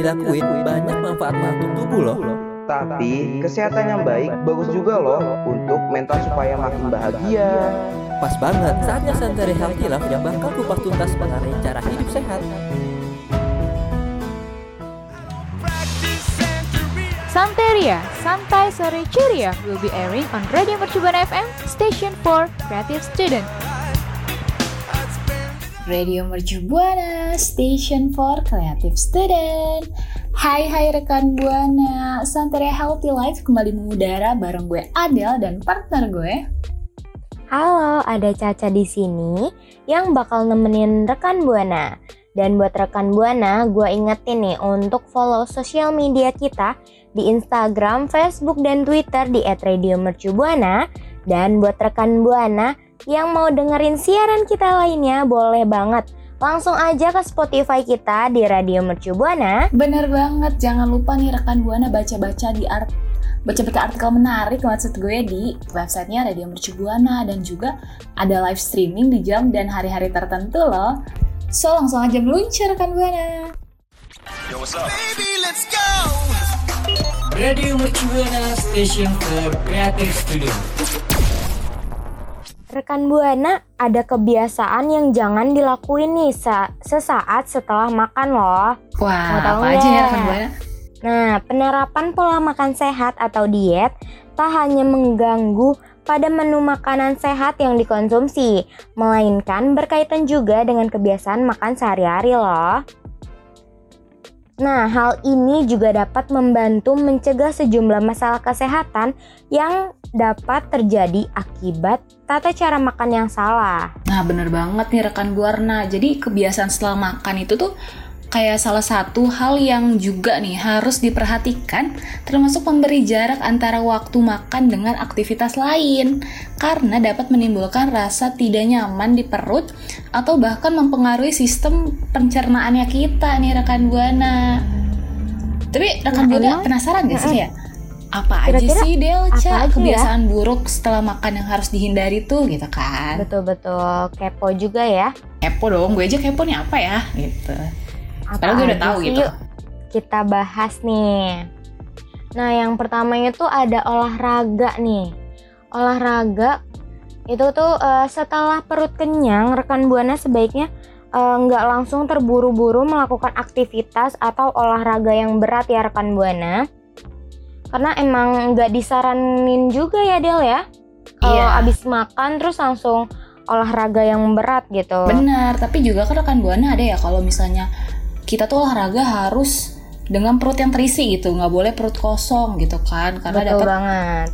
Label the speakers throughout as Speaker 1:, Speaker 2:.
Speaker 1: Dilakuin banyak manfaatnya untuk tubuh loh.
Speaker 2: Tapi kesehatan yang baik bagus juga loh untuk mental supaya makin bahagia.
Speaker 1: Pas banget saatnya Santai Healthy Life yang bakal kupas tuntas mengenai cara hidup sehat.
Speaker 3: Santeria, Santai Sore Ceria will be airing on Radio Mercubuana FM, station for creative student.
Speaker 4: Radio Mercu Buana, station for creative student. Hai hai rekan Buana, Santeria Healthy Life kembali mengudara bareng gue Adel dan partner gue.
Speaker 5: Halo, ada Caca di sini yang bakal nemenin rekan Buana. Dan buat rekan Buana, gue ingetin nih untuk follow sosial media kita di Instagram, Facebook, dan Twitter di @radiomercubuana. Dan buat rekan Buana yang mau dengerin siaran kita lainnya, boleh banget langsung aja ke Spotify kita di Radio Mercu Buana.
Speaker 4: Bener banget, jangan lupa nih rekan Buana baca-baca di art baca-baca artikel menarik maksud gue di websitenya Radio Mercu Buana dan juga ada live streaming di jam dan hari-hari tertentu loh. So langsung aja meluncur rekan Buana.
Speaker 6: Yo, what's up? Baby, let's go! Radio Mercu Buana Station for Creative Studio.
Speaker 5: Rekan Buana, ada kebiasaan yang jangan dilakuin nih sesaat setelah makan loh.
Speaker 4: Wah, Mau tahu apa aja ya rekan Buana?
Speaker 5: Nah, penerapan pola makan sehat atau diet tak hanya mengganggu pada menu makanan sehat yang dikonsumsi, melainkan berkaitan juga dengan kebiasaan makan sehari-hari loh. Nah, hal ini juga dapat membantu mencegah sejumlah masalah kesehatan yang dapat terjadi akibat tata cara makan yang salah.
Speaker 4: Nah, bener banget nih rekan Guarna. Jadi kebiasaan setelah makan itu tuh kayak salah satu hal yang juga nih harus diperhatikan termasuk memberi jarak antara waktu makan dengan aktivitas lain karena dapat menimbulkan rasa tidak nyaman di perut atau bahkan mempengaruhi sistem pencernaannya kita nih rekan buana. Tapi rekan nah, buana penasaran gak sih ya? Apa Kira -kira aja sih Delca ya? kebiasaan ya? buruk setelah makan yang harus dihindari tuh gitu kan?
Speaker 5: Betul-betul kepo juga ya.
Speaker 4: Kepo dong, gue aja kepo nih apa ya gitu. Padahal gue udah tahu gitu. Yuk,
Speaker 5: kita bahas nih. Nah, yang pertama itu ada olahraga nih. Olahraga itu tuh uh, setelah perut kenyang, rekan buana sebaiknya uh, nggak langsung terburu-buru melakukan aktivitas atau olahraga yang berat ya rekan buana. Karena emang nggak disaranin juga ya Del ya. Kalau iya. abis makan terus langsung olahraga yang berat gitu.
Speaker 4: Benar, tapi juga kan rekan buana ada ya kalau misalnya kita tuh olahraga harus dengan perut yang terisi gitu nggak boleh perut kosong gitu kan karena dapat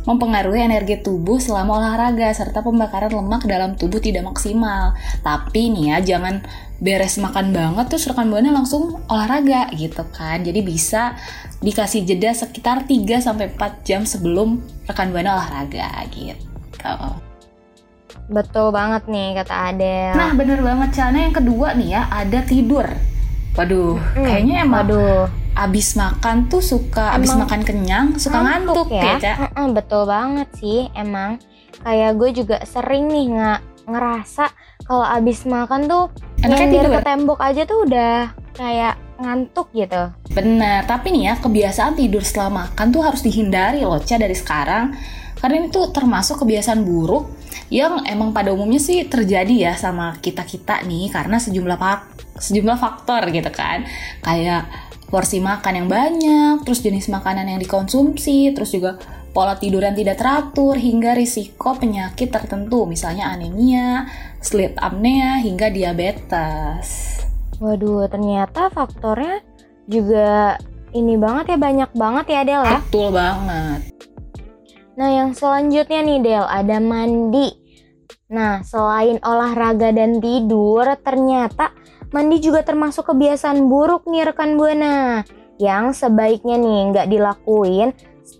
Speaker 4: mempengaruhi energi tubuh selama olahraga serta pembakaran lemak dalam tubuh tidak maksimal. Tapi nih ya jangan beres makan banget terus rekan buana langsung olahraga gitu kan. Jadi bisa dikasih jeda sekitar 3 sampai 4 jam sebelum rekan buana olahraga gitu.
Speaker 5: Betul banget nih kata Adel.
Speaker 4: Nah bener banget. Cana yang kedua nih ya ada tidur Waduh, hmm, kayaknya emang waduh. abis makan tuh suka emang abis makan kenyang suka ngantuk, ngantuk ya, ya Cak?
Speaker 5: Mm betul banget sih emang. Kayak gue juga sering nih nggak ngerasa kalau abis makan tuh nyender ke tembok aja tuh udah kayak ngantuk gitu.
Speaker 4: Bener, tapi nih ya kebiasaan tidur setelah makan tuh harus dihindari loh Ca dari sekarang. Karena ini tuh termasuk kebiasaan buruk yang emang pada umumnya sih terjadi ya sama kita-kita nih karena sejumlah pak sejumlah faktor gitu kan kayak porsi makan yang banyak terus jenis makanan yang dikonsumsi terus juga pola tidur yang tidak teratur hingga risiko penyakit tertentu misalnya anemia, sleep apnea hingga diabetes.
Speaker 5: Waduh, ternyata faktornya juga ini banget ya banyak banget ya Del ya.
Speaker 4: Betul banget.
Speaker 5: Nah, yang selanjutnya nih Del, ada mandi. Nah, selain olahraga dan tidur, ternyata mandi juga termasuk kebiasaan buruk nih rekan Buana. Yang sebaiknya nih nggak dilakuin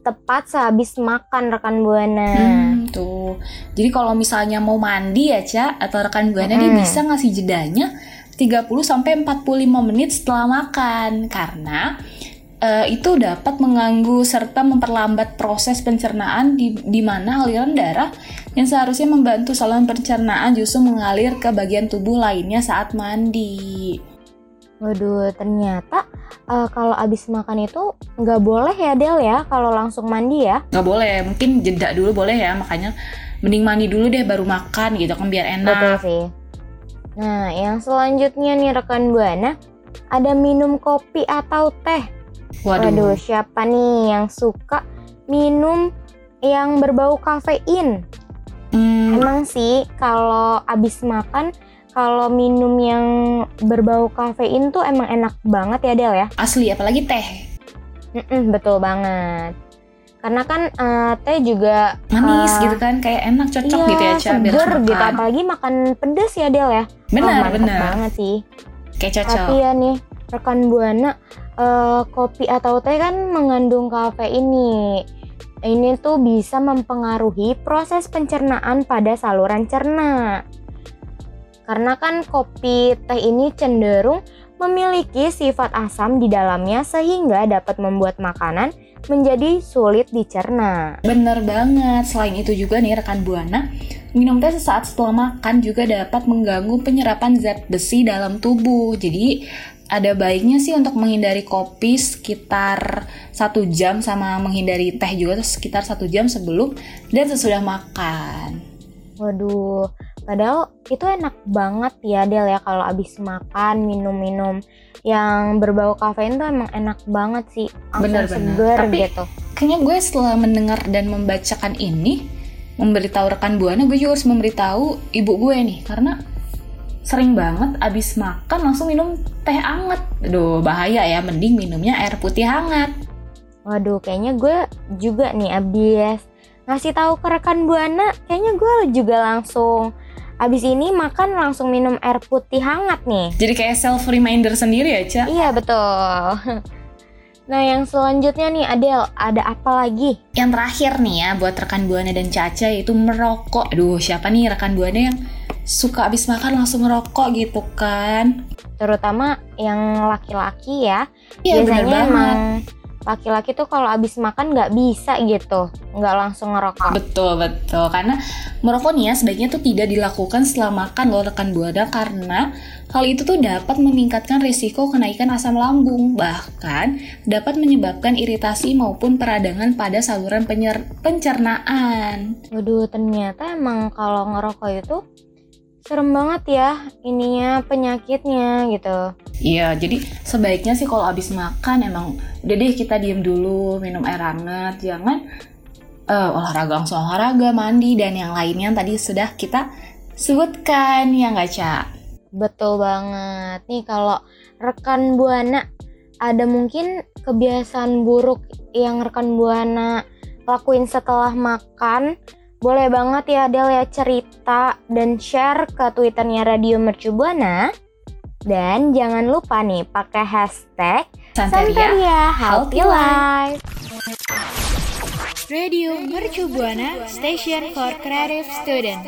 Speaker 5: tepat sehabis makan rekan Buana.
Speaker 4: Hmm, tuh. Jadi kalau misalnya mau mandi ya, Ca, atau rekan Buana nih
Speaker 5: Mm-mm.
Speaker 4: bisa ngasih jedanya 30 sampai 45 menit setelah makan karena eh, itu dapat mengganggu serta memperlambat proses pencernaan di, di mana aliran darah yang seharusnya membantu saluran pencernaan justru mengalir ke bagian tubuh lainnya saat mandi.
Speaker 5: Waduh, ternyata eh, kalau abis makan itu nggak boleh ya Del ya kalau langsung mandi ya.
Speaker 4: Nggak boleh, mungkin jeda dulu boleh ya, makanya mending mandi dulu deh baru makan gitu kan biar enak.
Speaker 5: Betul sih. Nah, yang selanjutnya nih rekan Buana, ada minum kopi atau teh.
Speaker 4: Waduh.
Speaker 5: Waduh, siapa nih yang suka minum yang berbau kafein?
Speaker 4: Hmm,
Speaker 5: Emang sih kalau abis makan kalau minum yang berbau kafein tuh emang enak banget ya Del ya.
Speaker 4: asli apalagi teh.
Speaker 5: Mm-mm, betul banget. Karena kan eh, teh juga
Speaker 4: Manis
Speaker 5: eh,
Speaker 4: gitu kan, kayak enak cocok
Speaker 5: iya,
Speaker 4: gitu ya, Ca,
Speaker 5: seger gitu. Apalagi makan pedes ya Del ya.
Speaker 4: Benar,
Speaker 5: mantep
Speaker 4: benar.
Speaker 5: banget sih.
Speaker 4: Kayak cocok.
Speaker 5: Tapi ya nih rekan buana eh, kopi atau teh kan mengandung kafein nih. Ini tuh bisa mempengaruhi proses pencernaan pada saluran cerna. Karena kan kopi teh ini cenderung memiliki sifat asam di dalamnya sehingga dapat membuat makanan menjadi sulit dicerna.
Speaker 4: Bener banget. Selain itu juga nih rekan Buana, minum teh sesaat setelah makan juga dapat mengganggu penyerapan zat besi dalam tubuh. Jadi ada baiknya sih untuk menghindari kopi sekitar satu jam sama menghindari teh juga sekitar satu jam sebelum dan sesudah makan.
Speaker 5: Waduh, padahal itu enak banget ya Del ya kalau abis makan minum-minum yang berbau kafein tuh emang enak banget sih.
Speaker 4: Bener-bener.
Speaker 5: seger
Speaker 4: Tapi-
Speaker 5: gitu.
Speaker 4: Kayaknya gue setelah mendengar dan membacakan ini, memberitahu rekan Buana, gue juga harus memberitahu ibu gue nih karena sering banget abis makan langsung minum teh hangat. Aduh, bahaya ya, mending minumnya air putih hangat.
Speaker 5: Waduh, kayaknya gue juga nih abis ngasih tahu ke rekan Buana, kayaknya gue juga langsung abis ini makan langsung minum air putih hangat nih.
Speaker 4: Jadi kayak self reminder sendiri ya, Ca.
Speaker 5: Iya betul. Nah yang selanjutnya nih Adel, ada apa lagi?
Speaker 4: Yang terakhir nih ya buat rekan Buana dan Caca yaitu merokok. Aduh, siapa nih rekan Buana yang suka abis makan langsung merokok gitu kan?
Speaker 5: Terutama yang laki-laki ya.
Speaker 4: Iya,
Speaker 5: Biasanya emang laki-laki tuh kalau abis makan nggak bisa gitu, nggak langsung ngerokok.
Speaker 4: Betul, betul. Karena merokok nih ya sebaiknya tuh tidak dilakukan setelah makan loh rekan Buana karena hal itu tuh dapat meningkatkan risiko kenaikan asam lambung. Bahkan dapat menyebabkan iritasi maupun peradangan pada saluran penyer- pencernaan.
Speaker 5: Waduh ternyata emang kalau ngerokok itu serem banget ya ininya penyakitnya gitu.
Speaker 4: Iya, jadi sebaiknya sih kalau abis makan emang udah deh kita diem dulu, minum air hangat, jangan eh, olahraga langsung olahraga, mandi dan yang lainnya yang tadi sudah kita sebutkan ya nggak Ca?
Speaker 5: Betul banget. Nih kalau rekan Buana ada mungkin kebiasaan buruk yang rekan Buana lakuin setelah makan, boleh banget ya Del ya cerita dan share ke Twitternya Radio Mercu Buana. Dan jangan lupa nih pakai hashtag
Speaker 4: Santeria,
Speaker 5: Santeria Healthy Life.
Speaker 3: Radio Mercu Buana Station for Creative Student.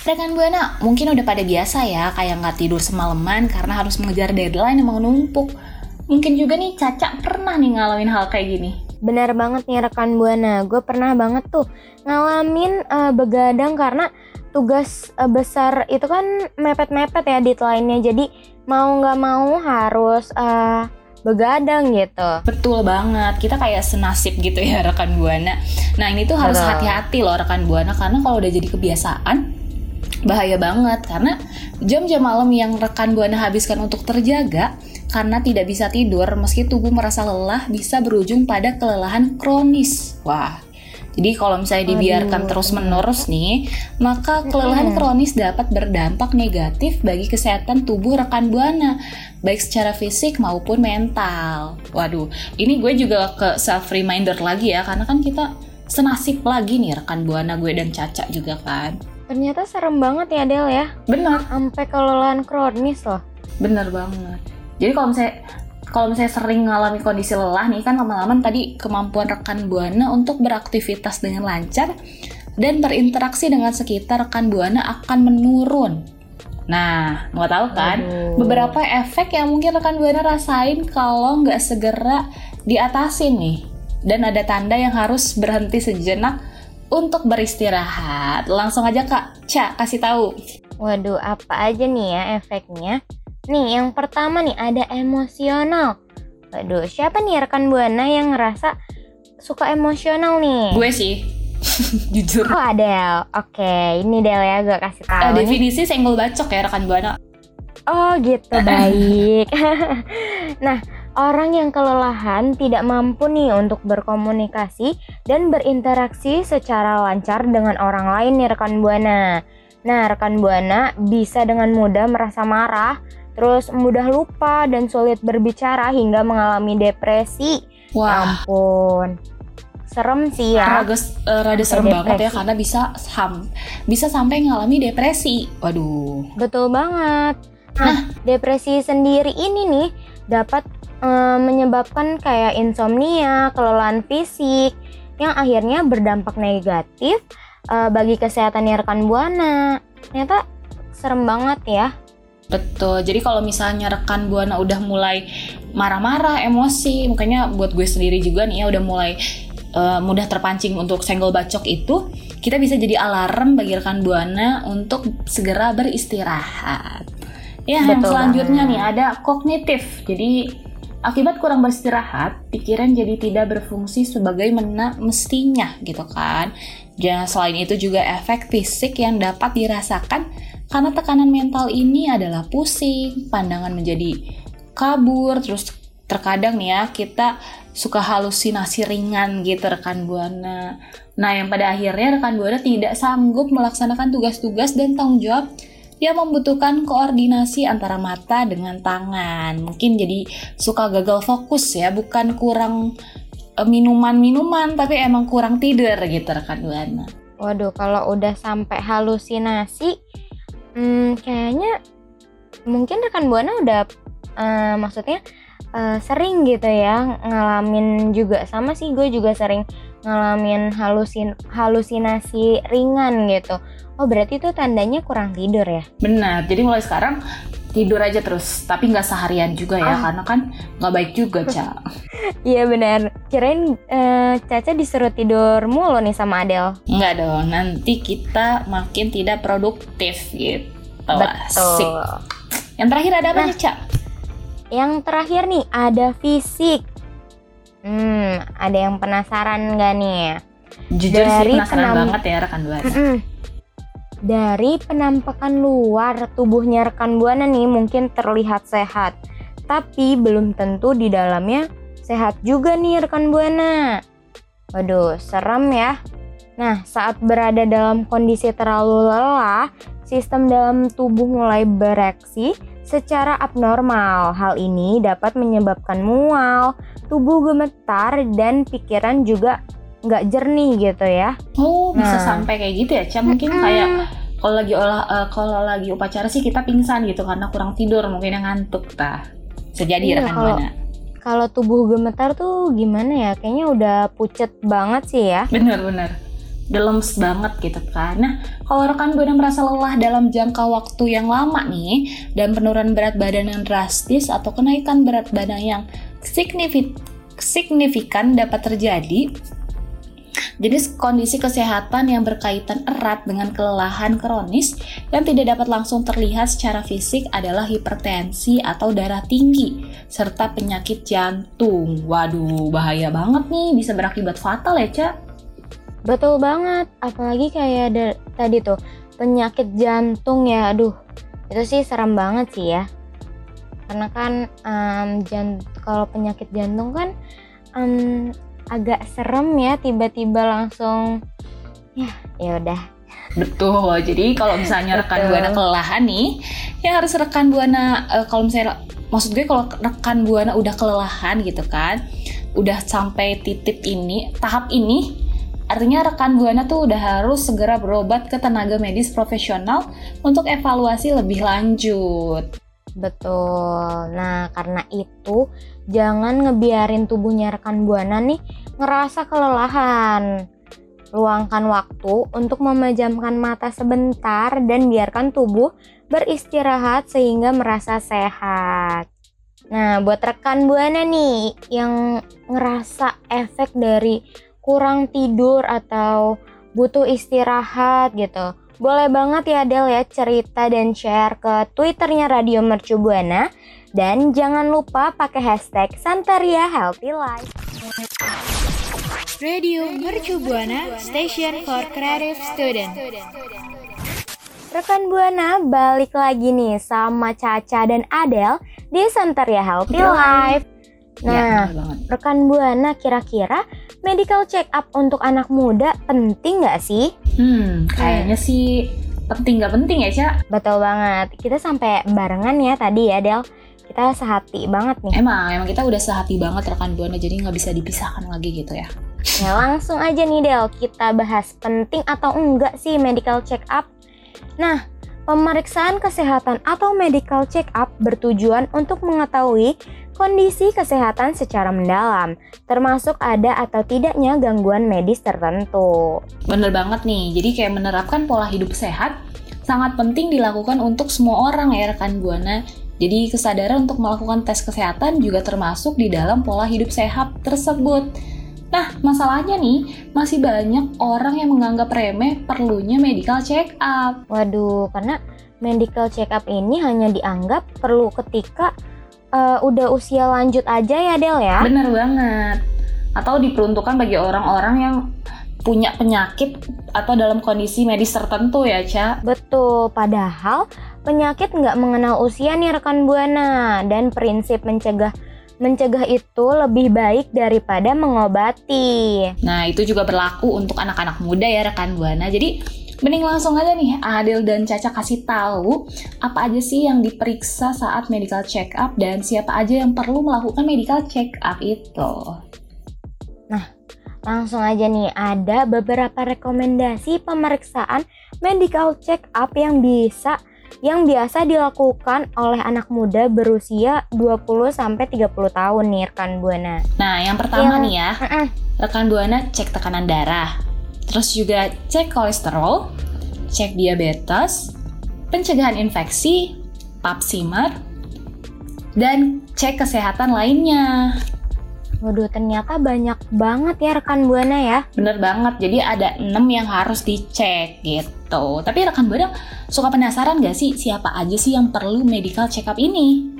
Speaker 4: Rekan Buana, mungkin udah pada biasa ya kayak nggak tidur semalaman karena harus mengejar deadline yang mau numpuk. Mungkin juga nih Caca pernah nih ngalamin hal kayak gini.
Speaker 5: Benar banget nih rekan Buana, gue pernah banget tuh ngalamin eh, begadang karena tugas eh, besar itu kan mepet-mepet ya deadline-nya. Jadi mau nggak mau harus eh, begadang gitu.
Speaker 4: Betul banget, kita kayak senasib gitu ya rekan Buana. Nah ini tuh harus hati-hati loh rekan Buana karena kalau udah jadi kebiasaan bahaya banget karena jam-jam malam yang rekan Buana habiskan untuk terjaga karena tidak bisa tidur meski tubuh merasa lelah bisa berujung pada kelelahan kronis. Wah. Jadi kalau misalnya dibiarkan
Speaker 5: Aduh,
Speaker 4: terus-menerus nih, maka kelelahan kronis dapat berdampak negatif bagi kesehatan tubuh rekan Buana, baik secara fisik maupun mental. Waduh, ini gue juga ke self reminder lagi ya, karena kan kita senasib lagi nih rekan Buana gue dan Caca juga kan.
Speaker 5: Ternyata serem banget ya Del ya.
Speaker 4: Benar,
Speaker 5: Sampai kelelahan kronis loh.
Speaker 4: benar banget. Jadi kalau misalnya kalau misalnya sering mengalami kondisi lelah nih kan lama-lama tadi kemampuan rekan buana untuk beraktivitas dengan lancar dan berinteraksi dengan sekitar rekan buana akan menurun. Nah, mau tahu kan
Speaker 5: Aduh.
Speaker 4: beberapa efek yang mungkin rekan buana rasain kalau nggak segera diatasin nih. Dan ada tanda yang harus berhenti sejenak untuk beristirahat. Langsung aja Kak Ca kasih tahu.
Speaker 5: Waduh, apa aja nih ya efeknya? Nih, yang pertama nih ada emosional. Waduh, siapa nih rekan Buana yang ngerasa suka emosional nih?
Speaker 4: Gue sih, jujur.
Speaker 5: Oh, Adel. Oke, ini Del ya gue kasih tahu.
Speaker 4: Eh,
Speaker 5: nih.
Speaker 4: definisi senggol bacok ya rekan buana.
Speaker 5: Oh, gitu baik. nah, orang yang kelelahan tidak mampu nih untuk berkomunikasi dan berinteraksi secara lancar dengan orang lain nih rekan Buana. Nah, rekan Buana bisa dengan mudah merasa marah, terus mudah lupa dan sulit berbicara hingga mengalami depresi. Ya
Speaker 4: Wah,
Speaker 5: Ampun. Serem sih ya.
Speaker 4: rada, eh, rada serem
Speaker 5: Sampai
Speaker 4: banget ya
Speaker 5: depresi.
Speaker 4: karena bisa sam bisa sampai ngalami depresi. Waduh.
Speaker 5: Betul banget. Nah, depresi sendiri ini nih dapat eh, menyebabkan kayak insomnia, kelelahan fisik yang akhirnya berdampak negatif eh, bagi kesehatan rekan buana. Ternyata serem banget ya.
Speaker 4: Betul. Jadi kalau misalnya rekan buana udah mulai marah-marah, emosi, makanya buat gue sendiri juga nih ya udah mulai eh, mudah terpancing untuk senggol bacok itu, kita bisa jadi alarm bagi rekan buana untuk segera beristirahat. Ya, yang
Speaker 5: Betul
Speaker 4: selanjutnya
Speaker 5: banget.
Speaker 4: nih ada kognitif. Jadi akibat kurang beristirahat, pikiran jadi tidak berfungsi sebagaimana mestinya gitu kan. Dan selain itu juga efek fisik yang dapat dirasakan karena tekanan mental ini adalah pusing, pandangan menjadi kabur, terus terkadang nih ya kita suka halusinasi ringan gitu rekan buana. Nah yang pada akhirnya rekan buana tidak sanggup melaksanakan tugas-tugas dan tanggung jawab yang membutuhkan koordinasi antara mata dengan tangan. Mungkin jadi suka gagal fokus ya, bukan kurang eh, minuman-minuman, tapi emang kurang tidur gitu rekan buana.
Speaker 5: Waduh, kalau udah sampai halusinasi, hmm, kayaknya mungkin rekan buana udah eh, maksudnya eh, sering gitu ya ngalamin juga sama sih gue juga sering ngalamin halusin halusinasi ringan gitu. Oh berarti itu tandanya kurang tidur ya?
Speaker 4: Benar, jadi mulai sekarang tidur aja terus, tapi nggak seharian juga ya,
Speaker 5: Ah.
Speaker 4: karena kan nggak baik juga, Ca.
Speaker 5: Iya benar. Kirain eh, Caca disuruh tidur mulu nih sama Adel.
Speaker 4: Nggak dong, nanti kita makin tidak produktif gitu. Asik.
Speaker 5: Betul.
Speaker 4: Yang terakhir ada apa
Speaker 5: Nah.
Speaker 4: nih, Ca?
Speaker 5: Yang terakhir nih ada fisik. Hmm, ada yang penasaran nggak nih?
Speaker 4: Jujur sih
Speaker 5: Dari
Speaker 4: penasaran
Speaker 5: penam-
Speaker 4: banget ya rekan.
Speaker 5: Mm-mm. Dari penampakan luar tubuhnya rekan buana nih mungkin terlihat sehat, tapi belum tentu di dalamnya sehat juga nih rekan buana. Waduh, serem ya. Nah, saat berada dalam kondisi terlalu lelah, sistem dalam tubuh mulai bereaksi secara abnormal. Hal ini dapat menyebabkan mual, tubuh gemetar, dan pikiran juga nggak jernih gitu ya.
Speaker 4: Oh, bisa
Speaker 5: Nah.
Speaker 4: sampai kayak gitu ya, Ca? Mungkin
Speaker 5: Mm-mm.
Speaker 4: kayak kalau lagi olah eh, kalau lagi upacara sih kita pingsan gitu karena kurang tidur, mungkin yang ngantuk tah. Bisa jadi
Speaker 5: Iya,
Speaker 4: rekan
Speaker 5: kalau-
Speaker 4: buana.
Speaker 5: Kalau tubuh gemetar tuh gimana ya? Kayaknya udah pucet banget sih ya.
Speaker 4: Bener-bener. Udah lemes banget gitu kan. Nah, kalau rekan buana merasa lelah dalam jangka waktu yang lama nih, dan penurunan berat badan yang drastis atau kenaikan berat badan yang signifik- signifikan dapat terjadi, jenis kondisi kesehatan yang berkaitan erat dengan kelelahan kronis yang tidak dapat langsung terlihat secara fisik adalah hipertensi atau darah tinggi, serta penyakit jantung. Waduh, bahaya banget nih, bisa berakibat fatal ya, Ca?
Speaker 5: Betul banget. Apalagi kayak tadi tuh penyakit jantung ya. Aduh, itu sih serem banget sih ya. Karena kan jan- kalau penyakit jantung kan em, agak serem ya tiba-tiba langsung ya ya udah
Speaker 4: Betul. Jadi kalau misalnya rekan
Speaker 5: Betul.
Speaker 4: buana kelelahan nih, yang harus rekan buana eh, kalau misalnya maksud gue kalau rekan buana udah kelelahan gitu kan, udah sampai titik ini, tahap ini Artinya rekan Buana tuh udah harus segera berobat ke tenaga medis profesional untuk evaluasi lebih lanjut.
Speaker 5: Betul. Nah, karena itu jangan ngebiarin tubuhnya rekan Buana nih ngerasa kelelahan. Luangkan waktu untuk memejamkan mata sebentar dan biarkan tubuh beristirahat sehingga merasa sehat. Nah, buat rekan Buana nih yang ngerasa efek dari kurang tidur atau butuh istirahat gitu. Boleh banget ya Del ya cerita dan share ke Twitternya Radio Mercu Buana dan jangan lupa pakai hashtag Santaria Healthy Life.
Speaker 3: Radio Mercu Buana Station for Creative Student.
Speaker 5: Rekan Buana balik lagi nih sama Caca dan Adel di Santaria Healthy Life. Nah,
Speaker 4: ya,
Speaker 5: rekan Buana kira-kira medical check up untuk anak muda penting nggak sih?
Speaker 4: Hmm, kayaknya sih penting nggak penting ya, Cak?
Speaker 5: Betul banget. Kita sampai barengan ya tadi ya, Del. Kita sehati banget nih.
Speaker 4: Emang, emang kita udah sehati banget rekan Buana, jadi nggak bisa dipisahkan lagi gitu ya.
Speaker 5: Ya langsung aja nih Del, kita bahas penting atau enggak sih medical check up. Nah, pemeriksaan kesehatan atau medical check up bertujuan untuk mengetahui kondisi kesehatan secara mendalam, termasuk ada atau tidaknya gangguan medis tertentu.
Speaker 4: Bener banget nih, jadi kayak menerapkan pola hidup sehat sangat penting dilakukan untuk semua orang ya rekan Buana. Jadi kesadaran untuk melakukan tes kesehatan juga termasuk di dalam pola hidup sehat tersebut. Nah, masalahnya nih, masih banyak orang yang menganggap remeh perlunya medical check up.
Speaker 5: Waduh, karena medical check up ini hanya dianggap perlu ketika uh, udah usia lanjut aja ya Del ya?
Speaker 4: Bener banget. Atau diperuntukkan bagi orang-orang yang punya penyakit atau dalam kondisi medis tertentu ya, Ca?
Speaker 5: Betul, padahal penyakit nggak mengenal usia nih rekan Buana dan prinsip mencegah mencegah itu lebih baik daripada mengobati.
Speaker 4: Nah, itu juga berlaku untuk anak-anak muda ya rekan Buana. Jadi Mending langsung aja nih Adil dan Caca kasih tahu apa aja sih yang diperiksa saat medical check up dan siapa aja yang perlu melakukan medical check up itu.
Speaker 5: Nah, langsung aja nih ada beberapa rekomendasi pemeriksaan medical check up yang bisa yang biasa dilakukan oleh anak muda berusia 20 sampai 30 tahun nih rekan Buana.
Speaker 4: Nah, yang pertama yang, nih ya. Uh -uh. Rekan Buana cek tekanan darah. Terus juga cek kolesterol, cek diabetes, pencegahan infeksi, pap smear, dan cek kesehatan lainnya.
Speaker 5: Waduh, ternyata banyak banget ya rekan Buana ya.
Speaker 4: Bener banget, jadi ada 6 yang harus dicek gitu. Tapi rekan Buana suka penasaran gak sih siapa aja sih yang perlu medical check up ini?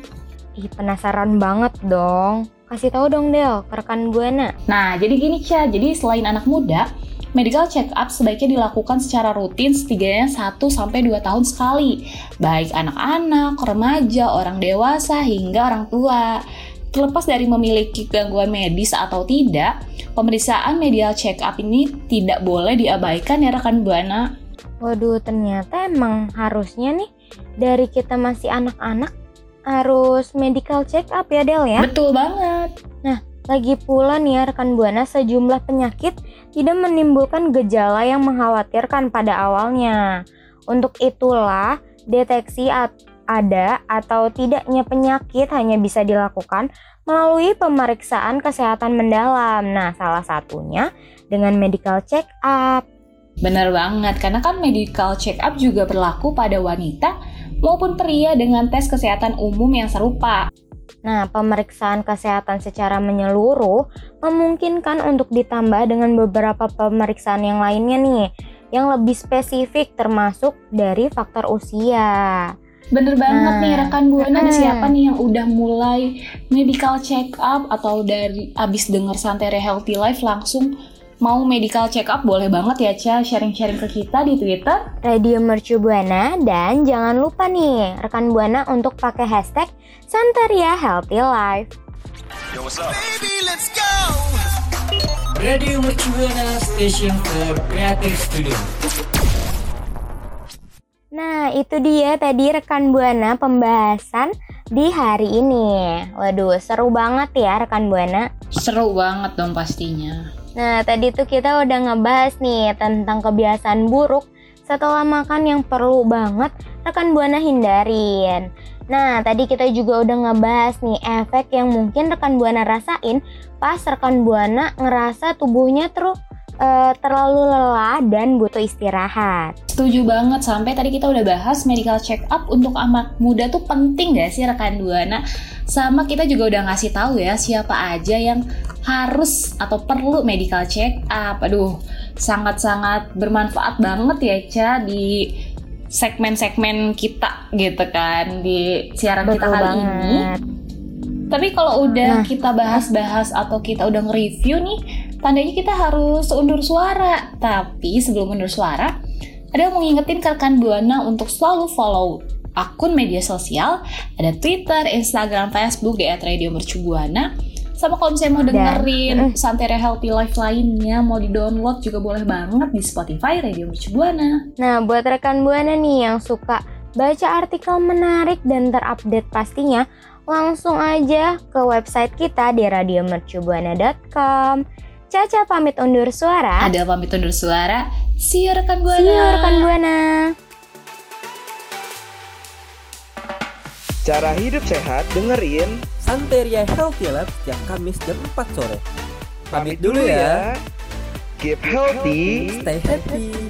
Speaker 5: Ih, penasaran banget dong. Kasih tahu dong Del, ke rekan Buana.
Speaker 4: Nah, jadi gini Cia, jadi selain anak muda, Medical check up sebaiknya dilakukan secara rutin setidaknya 1-2 tahun sekali, baik anak-anak, remaja, orang dewasa, hingga orang tua. Terlepas dari memiliki gangguan medis atau tidak, pemeriksaan medical check up ini tidak boleh diabaikan ya rekan Buana.
Speaker 5: Waduh, ternyata emang harusnya nih dari kita masih anak-anak harus medical check up ya Del ya?
Speaker 4: Betul banget.
Speaker 5: Nah, lagi pula nih ya rekan Buana sejumlah penyakit tidak menimbulkan gejala yang mengkhawatirkan pada awalnya. Untuk itulah deteksi ada atau tidaknya penyakit hanya bisa dilakukan melalui pemeriksaan kesehatan mendalam. Nah, salah satunya dengan medical check up.
Speaker 4: Benar banget, karena kan medical check up juga berlaku pada wanita maupun pria dengan tes kesehatan umum yang serupa.
Speaker 5: Nah, pemeriksaan kesehatan secara menyeluruh memungkinkan untuk ditambah dengan beberapa pemeriksaan yang lainnya nih, yang lebih spesifik termasuk dari faktor usia.
Speaker 4: Bener banget nah, nih rekan buana hmm. siapa nih yang udah mulai medical check up atau dari abis denger Santere Healthy Life langsung mau medical check up boleh banget ya Ca sharing-sharing ke kita di Twitter
Speaker 5: Radio Mercu Buana dan jangan lupa nih rekan Buana untuk pakai hashtag Santaria Healthy Life. Yo, what's up? Baby, let's go.
Speaker 6: Radio Mercu Buana Station for Creative Studio.
Speaker 5: Nah, itu dia tadi rekan Buana pembahasan di hari ini. Waduh, seru banget ya rekan Buana.
Speaker 4: Seru banget dong pastinya.
Speaker 5: Nah, tadi tuh kita udah ngebahas nih tentang kebiasaan buruk setelah makan yang perlu banget rekan Buana hindarin. Nah, tadi kita juga udah ngebahas nih efek yang mungkin rekan Buana rasain pas rekan Buana ngerasa tubuhnya terus uh, terlalu lelah dan butuh istirahat.
Speaker 4: Setuju banget, sampai tadi kita udah bahas medical check up untuk anak muda tuh penting gak sih rekan Buana? Sama kita juga udah ngasih tahu ya siapa aja yang harus atau perlu medical check up. Aduh, sangat-sangat bermanfaat banget ya Ca di segmen-segmen kita gitu kan di siaran
Speaker 5: Betul
Speaker 4: kita kali
Speaker 5: banget.
Speaker 4: ini. Tapi kalau udah
Speaker 5: Nah.
Speaker 4: kita bahas-bahas atau kita udah nge-review nih, tandanya kita harus undur suara. Tapi sebelum undur suara, ada yang mau ngingetin ke rekan Buana untuk selalu follow akun media sosial, ada Twitter, Instagram, Facebook di @radiomercubuana. Sama kalau misalnya mau
Speaker 5: Dan-
Speaker 4: dengerin Santeria Healthy Life lainnya, mau di-download juga boleh banget di Spotify Radio Mercubuana.
Speaker 5: Nah, buat rekan Buana nih yang suka baca artikel menarik dan terupdate pastinya, langsung aja ke website kita di radiomercubuana.com. Caca pamit undur suara.
Speaker 4: Ada pamit undur suara. See you rekan Buana.
Speaker 5: See you rekan Buana.
Speaker 2: Cara hidup sehat dengerin
Speaker 1: Santeria Healthy Lab setiap Kamis jam 4 sore.
Speaker 7: Pamit dulu ya.
Speaker 2: Keep healthy.
Speaker 1: Stay happy.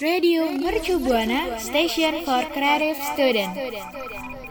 Speaker 3: Radio Mercu Buana Station for Creative Student.